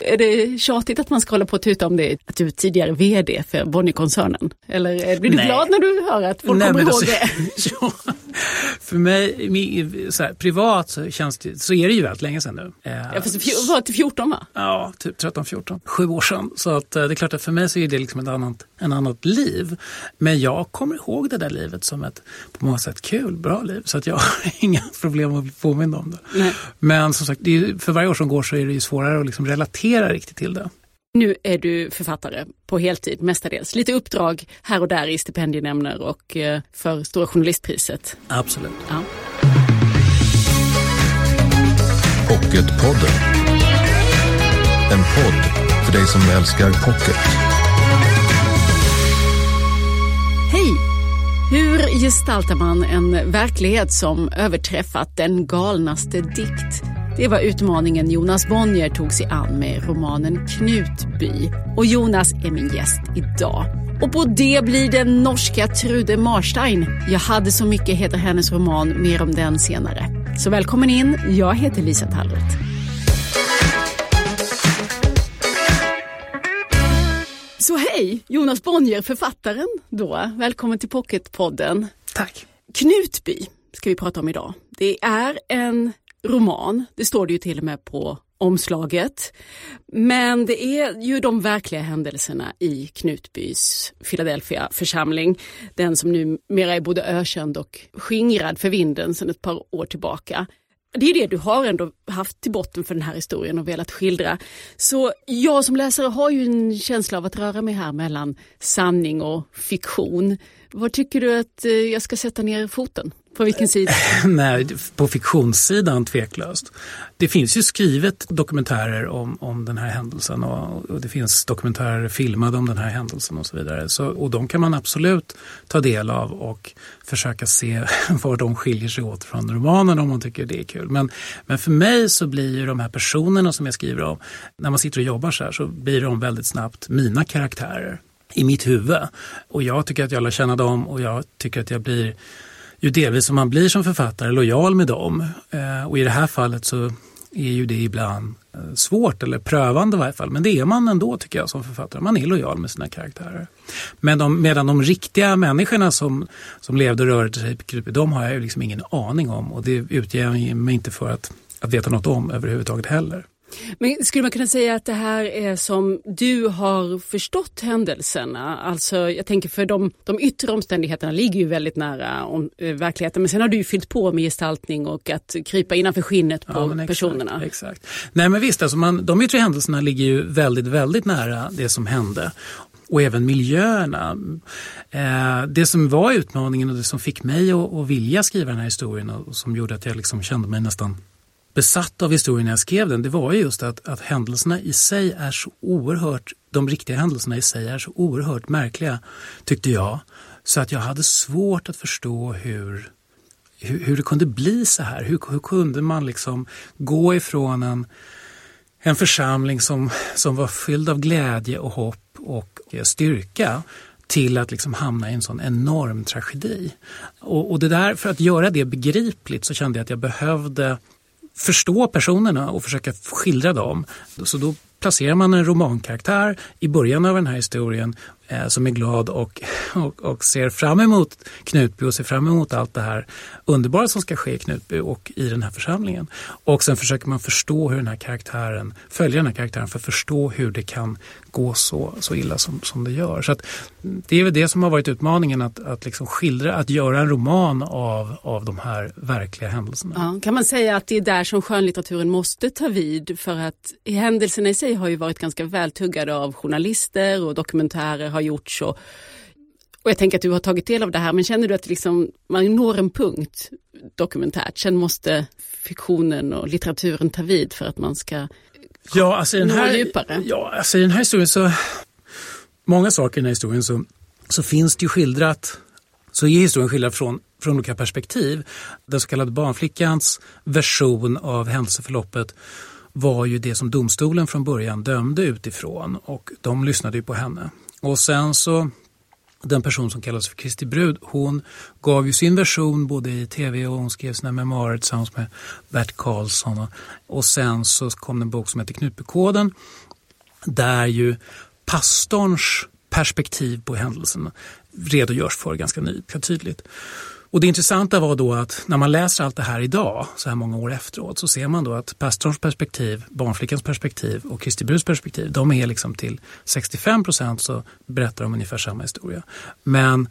Är det tjatigt att man ska hålla på och tuta om det, att du är tidigare VD för Bonnierkoncernen? Eller blir du Nej. glad när du hör att folk Nej, kommer ihåg alltså- det? ja, för mig, mi- så här, privat så, känns det, så är det ju väldigt länge sedan nu. Eh, Ja, fast det var till 14 va? Ja, typ 13-14, sju år sedan. Så att, eh, det är klart att för mig så är det liksom ett annat, en annat liv. Men jag kommer ihåg det där livet som ett på många sätt kul, bra liv. Så att jag har inga problem att bli påmind om det. Nej. Men som sagt, det är, för varje år som går så är det ju svårare att liksom relatera riktigt till det. Nu är du författare på heltid mestadels. Lite uppdrag här och där i stipendienämnder och eh, för Stora Journalistpriset. Absolut. Ja. Pocketpodden. En podd för dig som älskar pocket. Hej! Hur gestaltar man en verklighet som överträffat den galnaste dikt? Det var utmaningen Jonas Bonnier tog sig an med romanen Knutby. Och Jonas är min gäst idag. Och på det blir den norska Trude Marstein. Jag hade så mycket heter hennes roman, mer om den senare. Så välkommen in, jag heter Lisa Tallroth. Så hej, Jonas Bonnier, författaren då. Välkommen till Pocketpodden. Tack. Knutby ska vi prata om idag. Det är en roman, det står det ju till och med på omslaget. Men det är ju de verkliga händelserna i Knutbys Philadelphia församling. Den som numera är både ökänd och skingrad för vinden sedan ett par år tillbaka. Det är det du har ändå haft till botten för den här historien och velat skildra. Så jag som läsare har ju en känsla av att röra mig här mellan sanning och fiktion. Vad tycker du att eh, jag ska sätta ner foten? På vilken sida? Nej, på fiktionssidan tveklöst. Det finns ju skrivet dokumentärer om, om den här händelsen och, och det finns dokumentärer filmade om den här händelsen och så vidare. Så, och de kan man absolut ta del av och försöka se var de skiljer sig åt från romanen om man tycker det är kul. Men, men för mig så blir ju de här personerna som jag skriver om, när man sitter och jobbar så här så blir de väldigt snabbt mina karaktärer i mitt huvud. Och jag tycker att jag lär känna dem och jag tycker att jag blir ju delvis som man blir som författare lojal med dem. Eh, och i det här fallet så är ju det ibland eh, svårt eller prövande i varje fall. Men det är man ändå tycker jag som författare. Man är lojal med sina karaktärer. Men de, medan de riktiga människorna som, som levde och rörde sig på Krypy, de har jag ju liksom ingen aning om. Och det utger jag mig inte för att, att veta något om överhuvudtaget heller. Men skulle man kunna säga att det här är som du har förstått händelserna? Alltså jag tänker för de, de yttre omständigheterna ligger ju väldigt nära om, eh, verkligheten men sen har du ju fyllt på med gestaltning och att krypa innanför skinnet på Ja, exakt, personerna. Exakt. Nej men visst, alltså man, de yttre händelserna ligger ju väldigt, väldigt nära det som hände. Och även miljöerna. Eh, det som var utmaningen och det som fick mig att, att vilja skriva den här historien och som gjorde att jag liksom kände mig nästan besatt av historien när jag skrev den, det var ju just att, att händelserna i sig är så oerhört, de riktiga händelserna i sig är så oerhört märkliga, tyckte jag. Så att jag hade svårt att förstå hur, hur, hur det kunde bli så här. Hur, hur kunde man liksom gå ifrån en, en församling som, som var fylld av glädje och hopp och eh, styrka till att liksom hamna i en sån enorm tragedi. Och, och det där, för att göra det begripligt så kände jag att jag behövde förstå personerna och försöka skildra dem. Så då placerar man en romankaraktär i början av den här historien eh, som är glad och, och, och ser fram emot Knutby och ser fram emot allt det här underbara som ska ske i Knutby och i den här församlingen. Och sen försöker man förstå hur den här karaktären, följa den här karaktären för att förstå hur det kan gå så, så illa som, som det gör. Så att, det är väl det som har varit utmaningen att, att liksom skildra, att göra en roman av, av de här verkliga händelserna. Ja, kan man säga att det är där som skönlitteraturen måste ta vid för att händelserna i sig har ju varit ganska vältuggade av journalister och dokumentärer har gjorts och, och jag tänker att du har tagit del av det här men känner du att liksom, man når en punkt dokumentärt, sen måste fiktionen och litteraturen ta vid för att man ska Ja, alltså i den här, djupare? ja, alltså i den här historien så, många saker i den här historien så, så finns det ju skildrat, så är historien skildrad från, från olika perspektiv. Den så kallade barnflickans version av händelseförloppet var ju det som domstolen från början dömde utifrån och de lyssnade ju på henne. Och sen så den person som kallas för Kristi brud, hon gav ju sin version både i tv och hon skrev sina memoarer tillsammans med Bert Karlsson. Och sen så kom en bok som heter Knutbykoden där ju pastorns perspektiv på händelsen redogörs för ganska tydligt. Och det intressanta var då att när man läser allt det här idag, så här många år efteråt, så ser man då att pastorns perspektiv, barnflickans perspektiv och Kristi Bruds perspektiv, de är liksom till 65 procent så berättar de ungefär samma historia. Men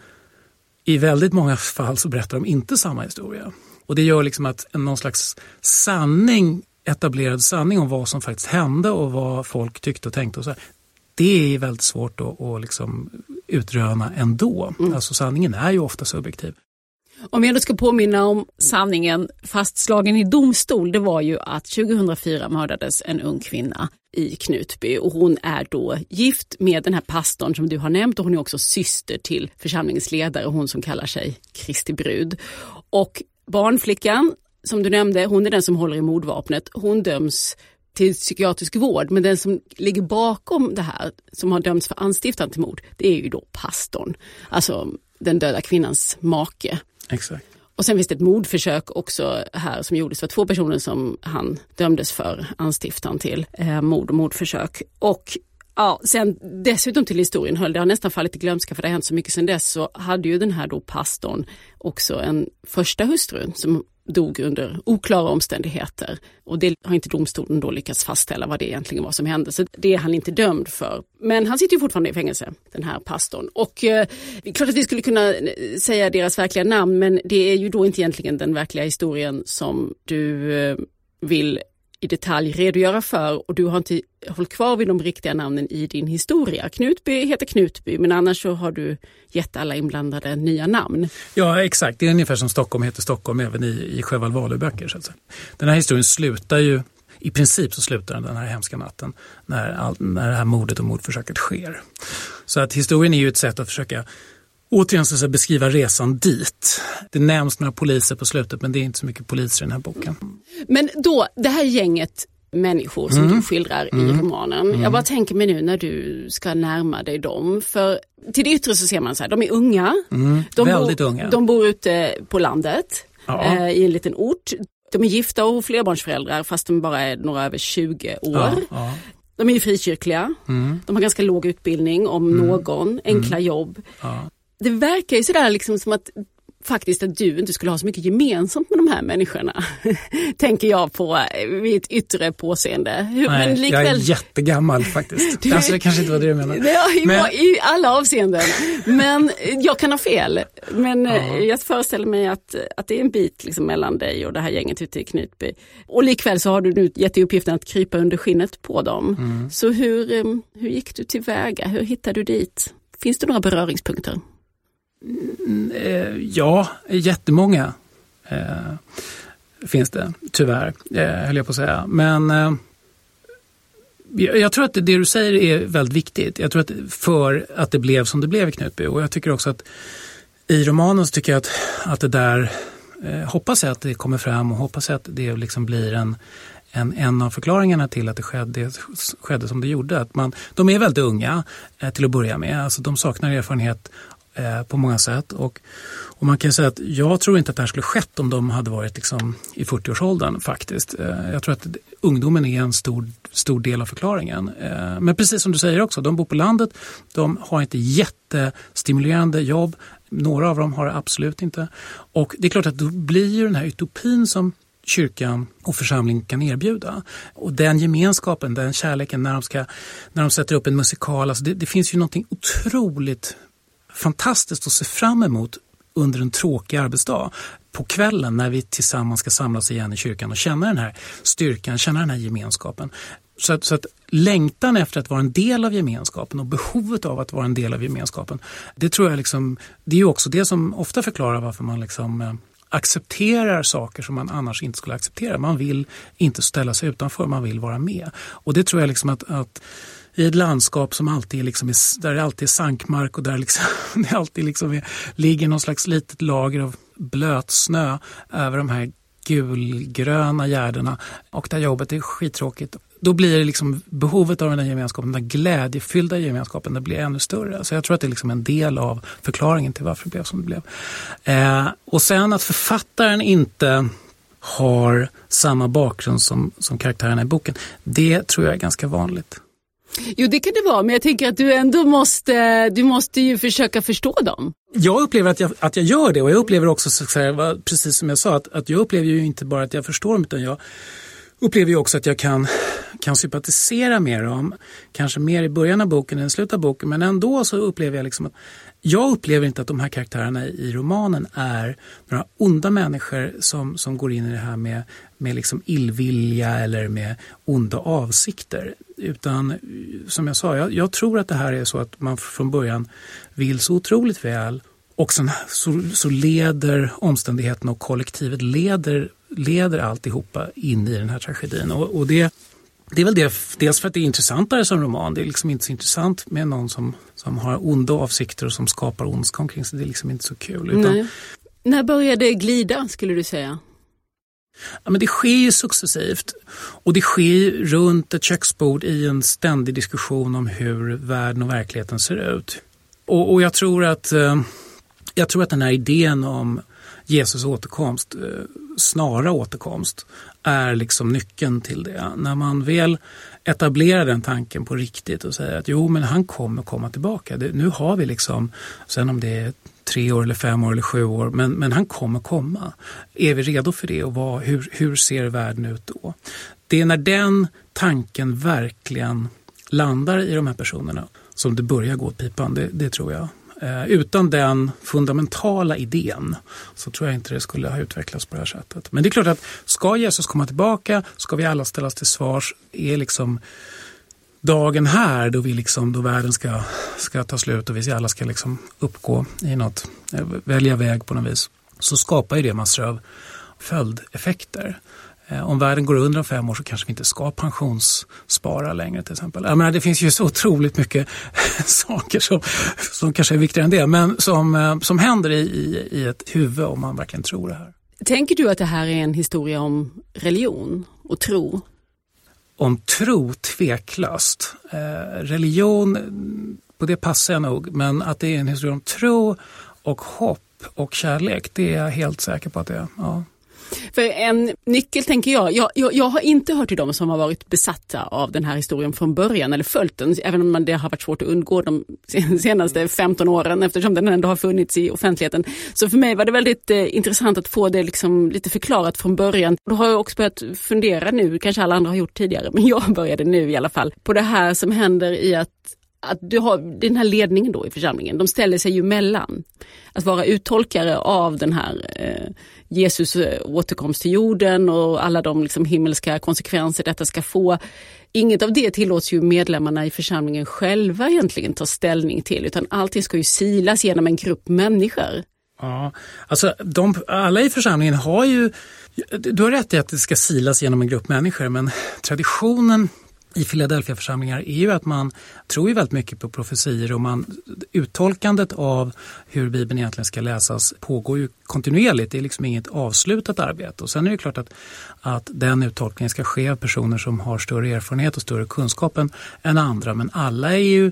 i väldigt många fall så berättar de inte samma historia. Och det gör liksom att någon slags sanning, etablerad sanning om vad som faktiskt hände och vad folk tyckte och tänkte och så, det är väldigt svårt att, att liksom utröna ändå. Mm. Alltså sanningen är ju ofta subjektiv. Om jag då ska påminna om sanningen fastslagen i domstol, det var ju att 2004 mördades en ung kvinna i Knutby och hon är då gift med den här pastorn som du har nämnt och hon är också syster till församlingens ledare, hon som kallar sig Kristi brud. Och barnflickan som du nämnde, hon är den som håller i mordvapnet. Hon döms till psykiatrisk vård, men den som ligger bakom det här, som har dömts för anstiftan till mord, det är ju då pastorn, alltså den döda kvinnans make. Exakt. Och sen finns det ett mordförsök också här som gjordes för två personer som han dömdes för anstiftan till eh, mord och mordförsök. Och Ja, sen dessutom till historien höll, det har nästan fallit i glömska för det har hänt så mycket sen dess, så hade ju den här då pastorn också en första hustru som dog under oklara omständigheter. Och det har inte domstolen då lyckats fastställa vad det egentligen var som hände. Så det är han inte dömd för. Men han sitter ju fortfarande i fängelse, den här pastorn. Och eh, klart att vi skulle kunna eh, säga deras verkliga namn, men det är ju då inte egentligen den verkliga historien som du eh, vill i detalj redogöra för och du har inte hållit kvar vid de riktiga namnen i din historia. Knutby heter Knutby men annars så har du gett alla inblandade nya namn. Ja exakt, det är ungefär som Stockholm heter Stockholm även i, i Sjöwall Wahlöö-böcker. Den här historien slutar ju i princip så slutar den den här hemska natten när, all, när det här mordet och mordförsöket sker. Så att historien är ju ett sätt att försöka återigen så beskriva resan dit. Det nämns några poliser på slutet men det är inte så mycket poliser i den här boken. Men då, det här gänget människor som mm. du skildrar mm. i romanen. Mm. Jag bara tänker mig nu när du ska närma dig dem. För till det yttre så ser man så här, de är unga. Mm. De Väldigt bor, unga. De bor ute på landet ja. eh, i en liten ort. De är gifta och flerbarnsföräldrar fast de bara är några över 20 år. Ja, ja. De är frikyrkliga, mm. de har ganska låg utbildning om mm. någon, enkla jobb. Ja det verkar ju sådär liksom som att faktiskt att du inte skulle ha så mycket gemensamt med de här människorna. Tänker jag på vid ett yttre påseende. Hur, Nej, men likväl... jag är jättegammal faktiskt. du... Alltså det kanske inte var det du menade. Ja, i, men... i alla avseenden. Men jag kan ha fel. Men ja. Eh, jag föreställer mig att, att det är en bit liksom mellan dig och det här gänget ute i Knutby. Och likväl så har du nu gett dig uppgiften att krypa under skinnet på dem. Mm. Så hur, eh, hur gick du tillväga? Hur hittade du dit? Finns det några beröringspunkter? Eh, ja, jättemånga eh, finns det, tyvärr, eh, höll jag på att säga. Men eh, jag tror att det du säger är väldigt viktigt. Jag tror att för att det blev som det blev i Knutby och jag tycker också att i romanen så tycker jag att, att det där, eh, hoppas jag att det kommer fram och hoppas jag att det liksom blir en, en, en av förklaringarna till att det skedde, skedde som det gjorde. Att man, de är väldigt unga eh, till att börja med, alltså de saknar erfarenhet eh, på många sätt. Och, och, man kan säga att jag tror inte att det här skulle skett om de hade varit liksom i 40-årsåldern faktiskt. Eh, jag tror att ungdomen är en stor, stor del av förklaringen. Eh, men precis som du säger också, de bor på landet, de har inte jättestimulerande jobb. Några av dem har det absolut inte. Och det är klart att då blir ju den här utopin som kyrkan och församlingen kan erbjuda. Och den gemenskapen, den kärleken när de, ska, när de sätter upp en musikal, alltså det, det finns ju någonting otroligt fantastiskt att se fram emot under en tråkig arbetsdag på kvällen när vi tillsammans ska samlas igen i kyrkan och känna den här styrkan, känna den här gemenskapen. Så att, så att längtan efter att vara en del av gemenskapen och behovet av att vara en del av gemenskapen, det tror jag liksom, det är ju också det som ofta förklarar varför man liksom eh, accepterar saker som man annars inte skulle acceptera. Man vill inte ställa sig utanför, man vill vara med. Och det tror jag liksom att, att i ett landskap som alltid liksom där det alltid är sankmark och där liksom, det alltid liksom är, ligger någon slags litet lager av blöt snö över de här gulgröna gärdena och där jobbet är skittråkigt. då blir det liksom behovet av den här gemenskapen, den glädjefyllda gemenskapen, det blir ännu större. Så jag tror att det är liksom en del av förklaringen till varför det blev som det blev. Eh, och sen att författaren inte har samma bakgrund som, som karaktärerna i boken, det tror jag är ganska vanligt. Jo det kan det vara, men jag tänker att du ändå måste, du måste ju försöka förstå dem. Jag upplever att jag, att jag gör det och jag upplever också, så här, precis som jag sa, att, att jag upplever ju inte bara att jag förstår dem utan jag upplever ju också att jag kan, kan sympatisera med dem. Kanske mer i början av boken än i slutet av boken men ändå så upplever jag liksom att jag upplever inte att de här karaktärerna i romanen är några onda människor som, som går in i det här med, med liksom illvilja eller med onda avsikter. Utan som jag sa, jag, jag tror att det här är så att man från början vill så otroligt väl och sen så, så leder omständigheterna och kollektivet leder, leder alltihopa in i den här tragedin. Och, och det, det är väl det, dels för att det är intressantare som roman. Det är liksom inte så intressant med någon som, som har onda avsikter och som skapar ondska omkring sig. Det är liksom inte så kul. Utan... När började det glida skulle du säga? Ja, men det sker ju successivt och det sker runt ett köksbord i en ständig diskussion om hur världen och verkligheten ser ut. Och, och jag, tror att, eh, jag tror att den här idén om Jesus återkomst, eh, snara återkomst, är liksom nyckeln till det. När man väl etablerar den tanken på riktigt och säger att jo men han kommer komma tillbaka. Det, nu har vi liksom, sen om det är tre år eller fem år eller sju år, men, men han kommer komma. Är vi redo för det och vad, hur, hur ser världen ut då? Det är när den tanken verkligen landar i de här personerna som det börjar gå åt pipan, det, det tror jag. Eh, utan den fundamentala idén så tror jag inte det skulle ha utvecklats på det här sättet. Men det är klart att ska Jesus komma tillbaka, ska vi alla ställas till svars, är liksom dagen här då, vi liksom, då världen ska, ska ta slut och vi alla ska liksom uppgå i något, eh, välja väg på något vis, så skapar ju det massor av följdeffekter. Eh, om världen går under om fem år så kanske vi inte ska pensionsspara längre till exempel. Jag menar, det finns ju så otroligt mycket saker som, som kanske är viktigare än det, men som, eh, som händer i, i, i ett huvud om man verkligen tror det här. Tänker du att det här är en historia om religion och tro? Om tro, tveklöst. Eh, religion, på det passar jag nog, men att det är en historia om tro och hopp och kärlek, det är jag helt säker på att det är. Ja. För en nyckel tänker jag, jag, jag, jag, har inte hört till dem som har varit besatta av den här historien från början eller följt den, även om det har varit svårt att undgå de senaste 15 åren eftersom den ändå har funnits i offentligheten. Så för mig var det väldigt eh, intressant att få det liksom lite förklarat från början. Då har jag också börjat fundera nu, kanske alla andra har gjort tidigare, men jag började nu i alla fall, på det här som händer i att att du har den här ledningen då i församlingen, de ställer sig ju mellan. Att vara uttolkare av den här eh, Jesus eh, återkomst till jorden och alla de liksom himmelska konsekvenser detta ska få. Inget av det tillåts ju medlemmarna i församlingen själva egentligen ta ställning till utan allting ska ju silas genom en grupp människor. Ja, alltså de, alla i församlingen har ju, du har rätt i att det ska silas genom en grupp människor men traditionen i Philadelphia-församlingar är ju att man tror ju väldigt mycket på profetier och man, uttolkandet av hur Bibeln egentligen ska läsas pågår ju kontinuerligt. Det är liksom inget avslutat arbete. Och sen är det klart att, att den uttolkningen ska ske av personer som har större erfarenhet och större kunskap än andra. Men alla är ju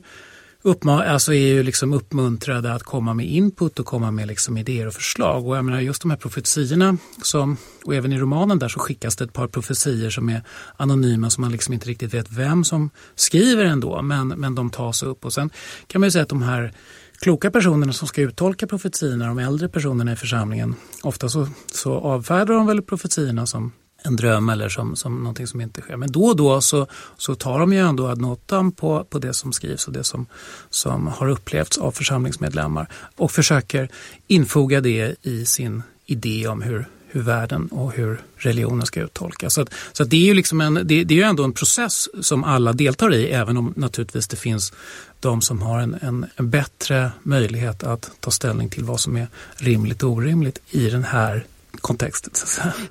uppma alltså är ju liksom uppmuntrade att komma med input och komma med liksom idéer och förslag. Och jag menar just de här profetiorna, som, och även i romanen där så skickas det ett par profetior som är anonyma som man liksom inte riktigt vet vem som skriver ändå, men, men de tas upp. Och sen kan man ju säga att de här kloka personerna som ska uttolka profetiorna, de äldre personerna i församlingen, ofta så, så avfärdar de väl profetiorna som en dröm eller som, som någonting som inte sker. Men då och då så, så tar de ju ändå ad notam på, på det som skrivs och det som, som har upplevts av församlingsmedlemmar och försöker infoga det i sin idé om hur, hur världen och hur religionen ska uttolkas. Så, att, så att det är ju liksom en, det, det, är ju ändå en process som alla deltar i även om naturligtvis det finns de som har en, en, en bättre möjlighet att ta ställning till vad som är rimligt och orimligt i den här kontexten.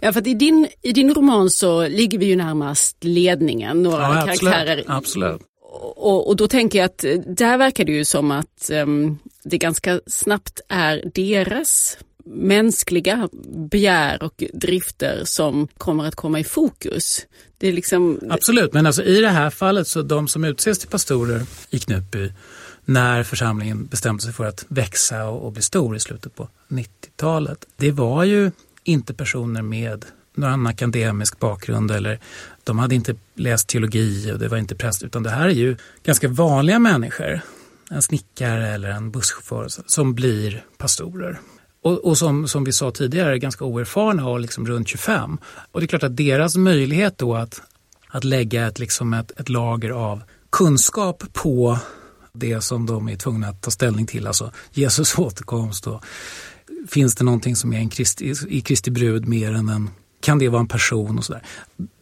Ja, för att i din, i din roman så ligger vi ju närmast ledningen, några ja, karaktärer. Absolut. Och, och, då tänker jag att där verkar det ju som att um, det ganska snabbt är deras mänskliga begär och drifter som kommer att komma i fokus. Det är liksom... Absolut, men alltså i det här fallet så de som utses till pastorer i Knutby när församlingen bestämde sig för att växa och bli stor i slutet på 90-talet. Det var ju inte personer med någon akademisk bakgrund eller de hade inte läst teologi och det var inte präst utan det här är ju ganska vanliga människor. En snickare eller en busschaufför som blir pastorer. Och, och, som, som vi sa tidigare, ganska oerfarna och liksom runt 25. Och det är klart att deras möjlighet då att, att lägga ett, liksom ett, ett lager av kunskap på det som de är tvungna att ta ställning till, alltså Jesus återkomst och finns det någonting som är en Kristi, i Kristi brud mer än en kan det vara en person och sådär.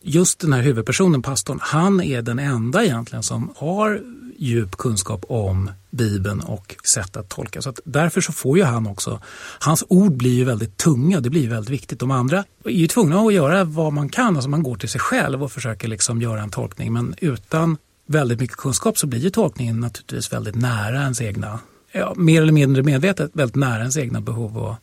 Just den här huvudpersonen, pastorn, han är den enda egentligen som har djup kunskap om Bibeln och sätt att tolka. Så att därför så får ju han också, hans ord blir ju väldigt tunga, det blir väldigt viktigt. De andra är ju tvungna att göra vad man kan, alltså man går till sig själv och försöker liksom göra en tolkning. Men utan väldigt mycket kunskap så blir ju tolkningen naturligtvis väldigt nära ens egna, ja, mer eller mindre medvetet, väldigt nära ens egna behov och,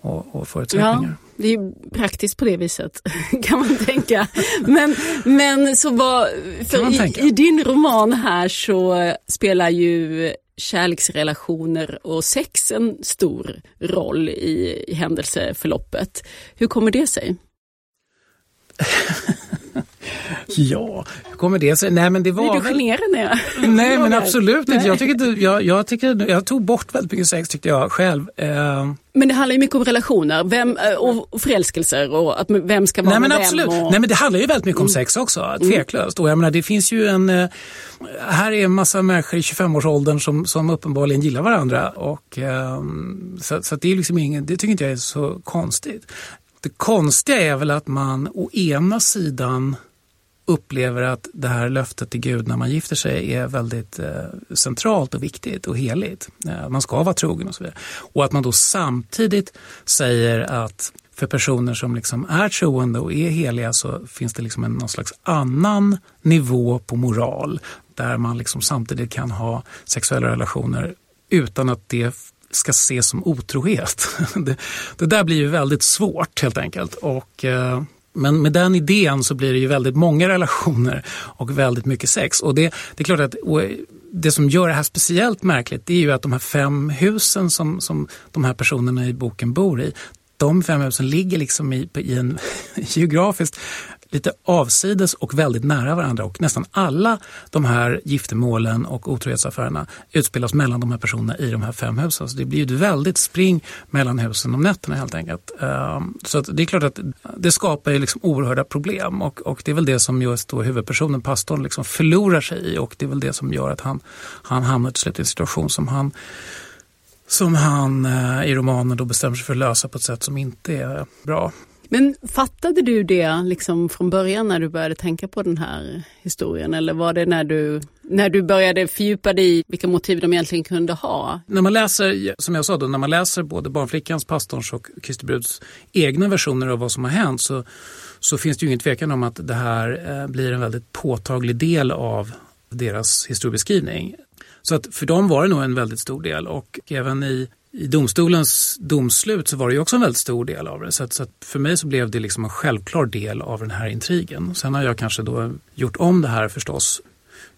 och, och förutsättningar. Ja, det är praktiskt på det viset kan man tänka. Men, men så var, i, i, din roman här så spelar ju kärleksrelationer och sex en stor roll i, i händelseförloppet. Hur kommer det sig? Ja, hur kommer det sig? Nej, men det var... Blir du generad Nej, men absolut inte. Jag, tycker jag, jag, tycker, jag tog bort väldigt mycket sex tyckte jag själv. Eh... Men det handlar ju mycket om relationer vem, eh, och förälskelser och att vem ska vara Nej, med men absolut. vem. Och... Nej, men det handlar ju väldigt mycket om mm. sex också, mm. tveklöst. Och jag menar, det finns ju en... Eh, här är en massa människor i 25-årsåldern som, som uppenbarligen gillar varandra. Och, eh, så, så det, är liksom ingen, det tycker inte jag är så konstigt. Det konstiga är väl att man å ena sidan upplever att det här löftet till Gud när man gifter sig är väldigt eh, centralt och viktigt och heligt. Eh, man ska vara trogen och så vidare. Och att man då samtidigt säger att för personer som liksom är troende och är heliga så finns det liksom en, någon slags annan nivå på moral där man liksom samtidigt kan ha sexuella relationer utan att det ska ses som otrohet. Det, det där blir ju väldigt svårt helt enkelt. Och eh, men med den idén så blir det ju väldigt många relationer och väldigt mycket sex. Och det, det är klart att eh, det som gör det här speciellt märkligt det är ju att de här fem husen som, som de här personerna i boken bor i, de fem husen ligger liksom i, i en geografiskt lite avsides och väldigt nära varandra och nästan alla de här giftermålen och otrohetsaffärerna utspelas mellan de här personerna i de här fem husen. Så det blir ett väldigt spring mellan husen om nätterna helt enkelt. Ehm, så det är klart att det skapar liksom oerhörda problem och, och det är väl det som just då huvudpersonen, pastorn, liksom förlorar sig i och det är väl det som gör att han, han hamnar till slut i en situation som han som han eh, i romanen då bestämmer sig för att lösa på ett sätt som inte är bra. Men fattade du det liksom från början när du började tänka på den här historien eller var det när du, när du började fördjupa dig i vilka motiv de egentligen kunde ha? När man läser, som jag sa, då, när man läser både Barnflickans, pastorns och Kristi Bruds egna versioner av vad som har hänt så, så finns det ju ingen tvekan om att det här eh, blir en väldigt påtaglig del av deras historiebeskrivning. Så att för dem var det nog en väldigt stor del och även i i domstolens domslut så var det ju också en väldigt stor del av det. Så, att, så att för mig så blev det liksom en självklar del av den här intrigen. Sen har jag kanske då gjort om det här förstås.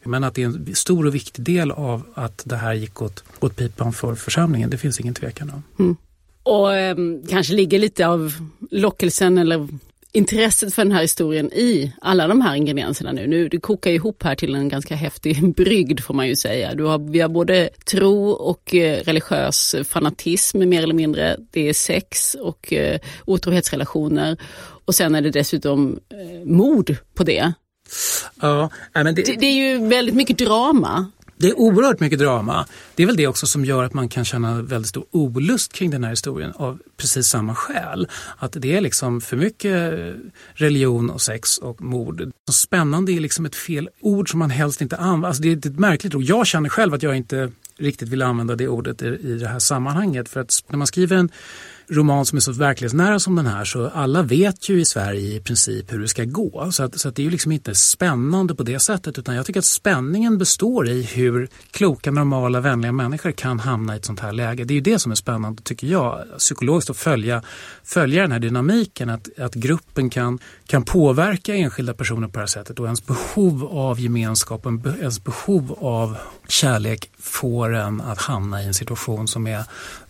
Men att det är en stor och viktig del av att det här gick åt, åt pipan för församlingen, det finns ingen tvekan om. Mm. Och eh, kanske ligger lite av lockelsen eller intresset för den här historien i alla de här ingredienserna nu. nu det kokar ihop här till en ganska häftig brygd får man ju säga. Du har, vi har både tro och eh, religiös fanatism mer eller mindre. Det är sex och eh, otrohetsrelationer och sen är det dessutom eh, mord på det. Ja, men det... Det, det är ju väldigt mycket drama. Det är oerhört mycket drama. Det är väl det också som gör att man kan känna väldigt stor olust kring den här historien av precis samma skäl. Att det är liksom för mycket religion och sex och mord. Spännande är liksom ett fel ord som man helst inte använder. Alltså det är ett märkligt ord. Jag känner själv att jag inte riktigt vill använda det ordet i det här sammanhanget. För att när man skriver en roman som är så verklighetsnära som den här så alla vet ju i Sverige i princip hur det ska gå. Så, att, så att det är ju liksom inte spännande på det sättet utan jag tycker att spänningen består i hur kloka, normala, vänliga människor kan hamna i ett sånt här läge. Det är ju det som är spännande tycker jag, psykologiskt att följa, följa den här dynamiken, att, att gruppen kan, kan påverka enskilda personer på det här sättet och ens behov av gemenskap, ens behov av kärlek får en att hamna i en situation som är,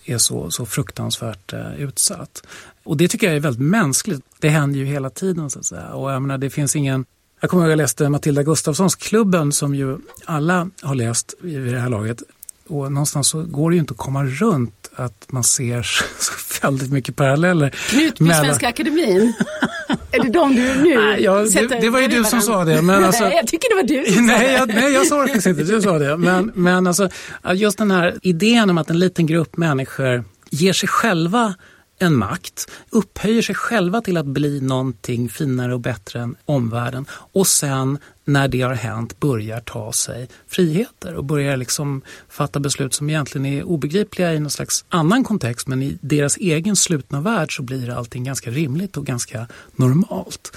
är så, så fruktansvärt eh, utsatt. Och det tycker jag är väldigt mänskligt. Det händer ju hela tiden så att säga. Och jag menar, det finns ingen jag kommer ihåg att jag läste Matilda Gustafssons Klubben som ju alla har läst vid det här laget. Och någonstans så går det ju inte att komma runt att man ser så väldigt mycket paralleller. Knutby mellan... Svenska Akademin. är det de du nu nej, jag, det, det, var ju du som sa det. Men alltså, jag tycker det var du som nej, sa det. Jag, nej, jag sa det faktiskt inte. Du sa det. Men, men alltså, just den här idén om att en liten grupp människor ger sig själva en makt, upphöjer sig själva till att bli någonting finare och bättre än omvärlden och sen när det har hänt börjar ta sig friheter och börjar liksom fatta beslut som egentligen är obegripliga i någon slags annan kontext men i deras egen slutna värld så blir allting ganska rimligt och ganska normalt.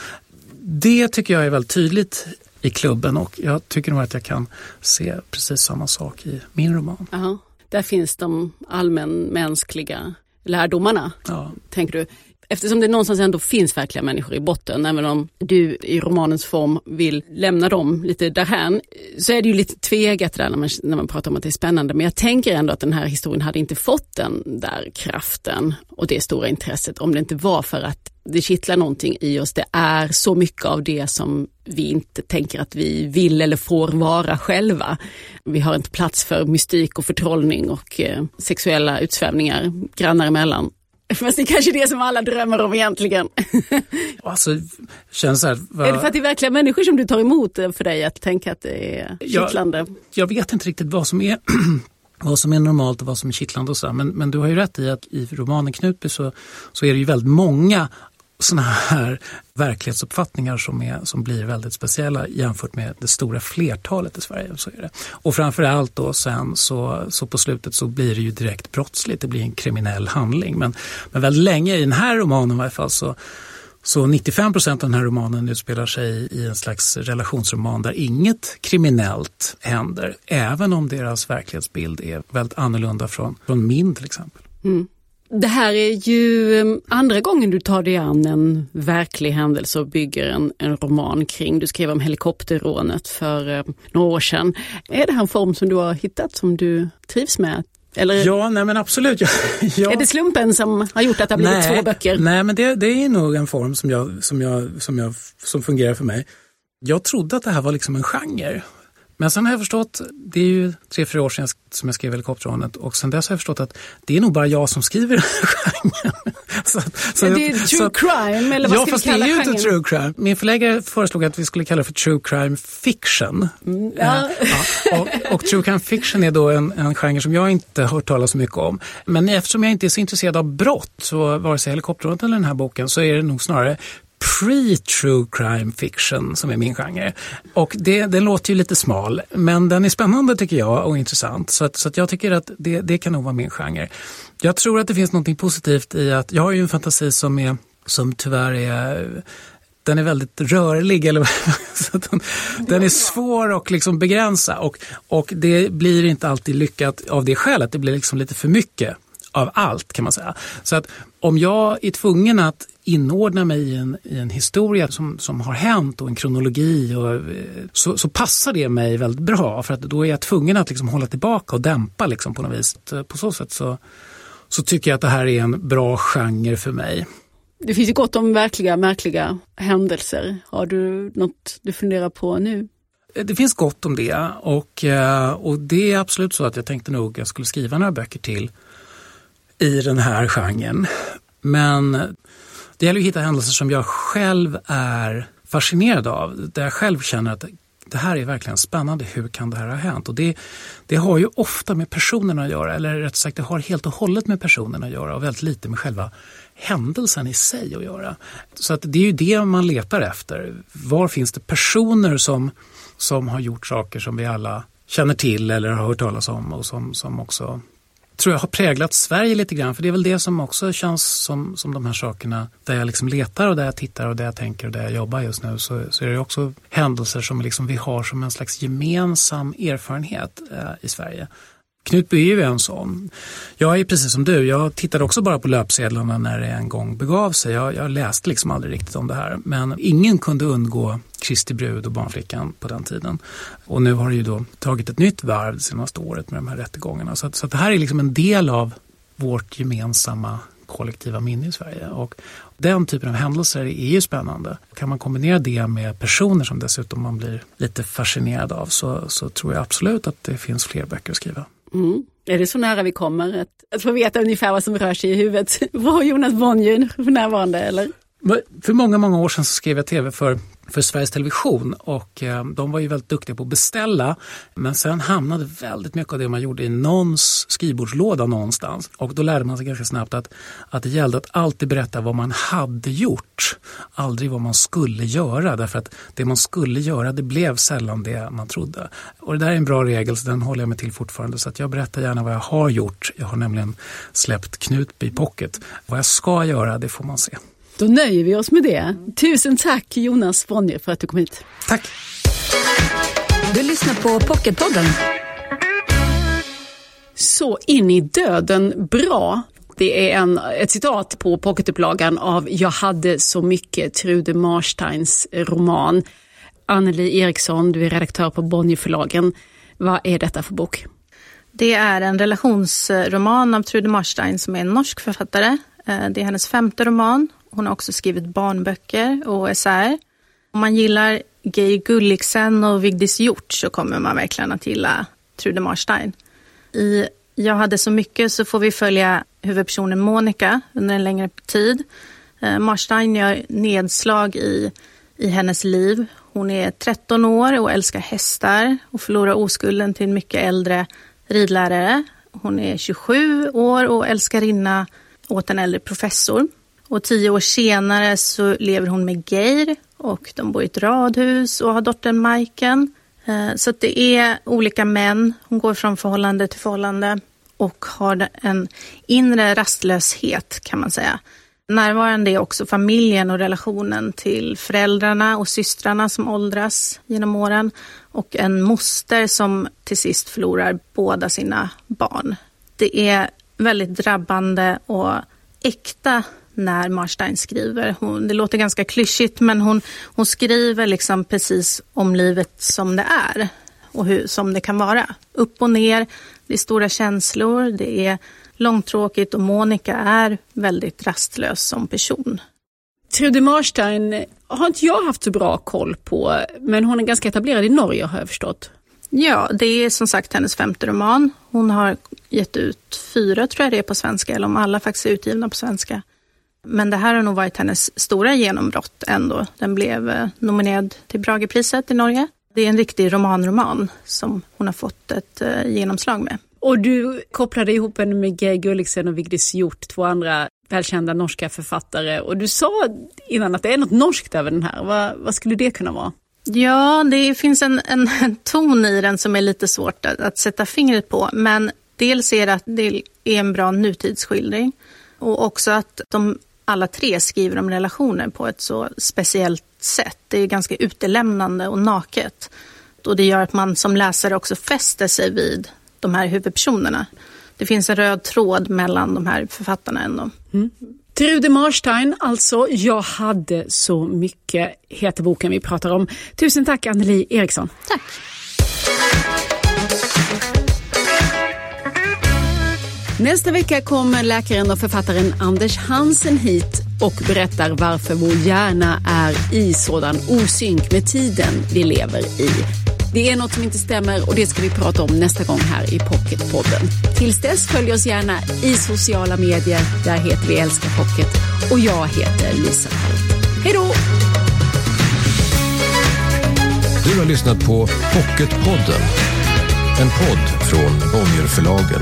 Det tycker jag är väldigt tydligt i klubben och jag tycker nog att jag kan se precis samma sak i min roman. Aha. Där finns de allmänmänskliga lärdomarna, ja. tänker du? Eftersom det någonstans ändå finns verkliga människor i botten, även om du i romanens form vill lämna dem lite därhän, så är det ju lite tvegat där när man, när man pratar om att det är spännande. Men jag tänker ändå att den här historien hade inte fått den där kraften och det stora intresset om det inte var för att det kittlar någonting i oss. Det är så mycket av det som vi inte tänker att vi vill eller får vara själva. Vi har inte plats för mystik och förtrollning och eh, sexuella utsvävningar grannar emellan. Fast det är kanske det som alla drömmer om egentligen. alltså, känns här, vad... Är det för att det är verkliga människor som du tar emot för dig att tänka att det är kittlande? Jag, jag vet inte riktigt vad som är vad som är normalt och vad som är kittlande och så. Men, men du har ju rätt i att i romanen Knutby så, så är det ju väldigt många sådana här verklighetsuppfattningar som, är, som blir väldigt speciella jämfört med det stora flertalet i Sverige. Så är det. Och framförallt då sen så, så på slutet så blir det ju direkt brottsligt, det blir en kriminell handling. Men, men väldigt länge i den här romanen i varje fall så, så 95 procent av den här romanen utspelar sig i en slags relationsroman där inget kriminellt händer, även om deras verklighetsbild är väldigt annorlunda från, från min till exempel. Mm. Det här är ju um, andra gången du tar dig an en verklig händelse och bygger en, en roman kring. Du skrev om helikopterrånet för um, några år sedan. Är det här en form som du har hittat som du trivs med? Eller, ja, nej men absolut. Ja, ja. Är det slumpen som har gjort att det har blivit nej, två böcker? Nej, men det, det, är nog en form som, jag, som, jag, som, jag, som fungerar för mig. Jag trodde att det här var liksom en genre men sen har jag förstått, det är ju tre, fyra år sedan som jag skrev Helikopterrånet och sen dess har jag förstått att det är nog bara jag som skriver den här genren. så, så ja, det är true så, crime eller vad ja, ska fast vi kalla det är ju inte true crime. Min förläggare föreslog att vi skulle kalla det för true crime fiction. Mm, ja. ja och, och, true crime fiction är då en, en genre som jag inte har hört talas så mycket om. Men eftersom jag inte är så intresserad av brott, så vare sig Helikopterrånet eller den här boken, så är det nog snarare pre-true crime fiction som är min genre. Och det, det låter ju lite smal, men den är spännande tycker jag och intressant. Så, att, så att jag tycker att det, det kan nog vara min genre. Jag tror att det finns något positivt i att jag har ju en fantasi som, är, som tyvärr är den är väldigt rörlig. Eller, så den, den, är svår att liksom begränsa och, och det blir inte alltid lyckat av det skälet. Det blir liksom lite för mycket av allt kan man säga. Så att om jag är tvungen att inordna mig i en, i en historia som, som har hänt och en kronologi och, eh, så, så passar det mig väldigt bra för att då är jag tvungen att liksom hålla tillbaka och dämpa liksom på något vis. På så sätt så, så tycker jag att det här är en bra genre för mig. Det finns ju gott om verkliga märkliga händelser. Har du något du funderar på nu? Det finns gott om det och, eh, och det är absolut så att jag tänkte nog jag skulle skriva några böcker till i den här genren. Men det gäller att hitta händelser som jag själv är fascinerad av. Där jag själv känner att det här är verkligen spännande. Hur kan det här ha hänt? Och det, det har ju ofta med personerna att göra, eller rätt sagt det har helt och hållet med personerna att göra och väldigt lite med själva händelsen i sig att göra. Så att det är ju det man letar efter. Var finns det personer som, som har gjort saker som vi alla känner till eller har hört talas om och som, som också tror jag har präglat Sverige lite grann. För det är väl det som också känns som, som de här sakerna där jag liksom letar och där jag tittar och där jag tänker och där jag jobbar just nu. Så, så är det också händelser som liksom vi har som en slags gemensam erfarenhet eh, i Sverige. Knutby är ju en sån. Jag är precis som du, jag tittade också bara på löpsedlarna när det en gång begav sig. Jag, jag läste liksom aldrig riktigt om det här. Men ingen kunde undgå Kristi brud och barnflickan på den tiden. Och nu har det ju då tagit ett nytt varv det senaste året med de här rättegångarna. Så, att, så att det här är liksom en del av vårt gemensamma kollektiva minne i Sverige. Och den typen av händelser är ju spännande. Kan man kombinera det med personer som dessutom man blir lite fascinerad av så, så tror jag absolut att det finns fler böcker att skriva. Mm. Är det så nära vi kommer att, att få veta ungefär vad som rör sig i huvudet på Jonas Bonnier för närvarande? Eller? För många, många år sedan så skrev jag tv för för Sveriges Television och eh, de var ju väldigt duktiga på att beställa men sen hamnade väldigt mycket av det man gjorde i någons skrivbordslåda någonstans och då lärde man sig ganska snabbt att, att det gällde att alltid berätta vad man hade gjort, aldrig vad man skulle göra därför att det man skulle göra det blev sällan det man trodde. Och det där är en bra regel så den håller jag mig till fortfarande så att jag berättar gärna vad jag har gjort. Jag har nämligen släppt Knutby Pocket. Vad jag ska göra det får man se. Då nöjer vi oss med det. Tusen tack Jonas Bonnier för att du kom hit. Tack. Du lyssnar på Pocketpodden. Så in i döden bra. Det är en, ett citat på pocketupplagan av Jag hade så mycket, Trude Marsteins roman. Anneli Eriksson, du är redaktör på Bonnierförlagen. Vad är detta för bok? Det är en relationsroman av Trude Marstein som är en norsk författare. Eh, det är hennes femte roman hon har också skrivit barnböcker och essäer. Om man gillar Geir Gulliksen och Vigdis Hjort så kommer man verkligen att gilla Trude Marstein. I Jag hade så mycket så får vi följa huvudpersonen Monica under en längre tid. Eh, Marstein gör nedslag i, i hennes liv. Hon är 13 år och älskar hästar och förlorar oskulden till en mycket äldre ridlärare. Hon är 27 år och älskarinna åt en äldre professor. Och tio år senare så lever hon med Geir och de bor i ett radhus och har dottern Majken. Eh, så det är olika män. Hon går från förhållande till förhållande och har en inre rastlöshet kan man säga. Närvarande är också familjen och relationen till föräldrarna och systrarna som åldras genom åren och en moster som till sist förlorar båda sina barn. Det är väldigt drabbande och äkta när Marstein skriver. Hon, det låter ganska klyschigt men hon, hon skriver liksom precis om livet som det är och hur, som det kan vara. Upp och ner, det är stora känslor, det är långtråkigt och Monica är väldigt rastlös som person. Trude Marstein har inte jag haft så bra koll på, men hon är ganska etablerad i Norge har jag förstått. Ja, det är som sagt hennes femte roman. Hon har gett ut fyra, tror jag det är på svenska, eller om alla faktiskt är utgivna på svenska. Men det här har nog varit hennes stora genombrott ändå. Den blev eh, nominerad till Bragepriset i Norge. Det är en riktig romanroman som hon har fått ett eh, genomslag med. Och du kopplade ihop henne med Geir Gulliksen och Vigdis Hjort, två andra välkända norska författare. Och du sa innan att det är något norskt över den här. Vad, vad skulle det kunna vara? Ja, det finns en, en, en ton i den som är lite svårt att, att sätta fingret på. Men dels är det att det är en bra nutidsskildring och också att de alla tre skriver om relationer på ett så speciellt sätt. Det är ganska utelämnande och naket. Och det gör att man som läsare också fäster sig vid de här huvudpersonerna. Det finns en röd tråd mellan de här författarna ändå. Mm. Trude Marstein, alltså Jag hade så mycket, heter boken vi pratar om. Tusen tack Anneli Eriksson. Tack. Nästa vecka kommer läkaren och författaren Anders Hansen hit och berättar varför vår hjärna är i sådan osynk med tiden vi lever i. Det är något som inte stämmer och det ska vi prata om nästa gång här i Pocketpodden. Tills dess följ oss gärna i sociala medier. Där heter vi Älskar Pocket och jag heter Lisa Hall. Hej då! Du har lyssnat på Pocketpodden. En podd från Bonnierförlagen.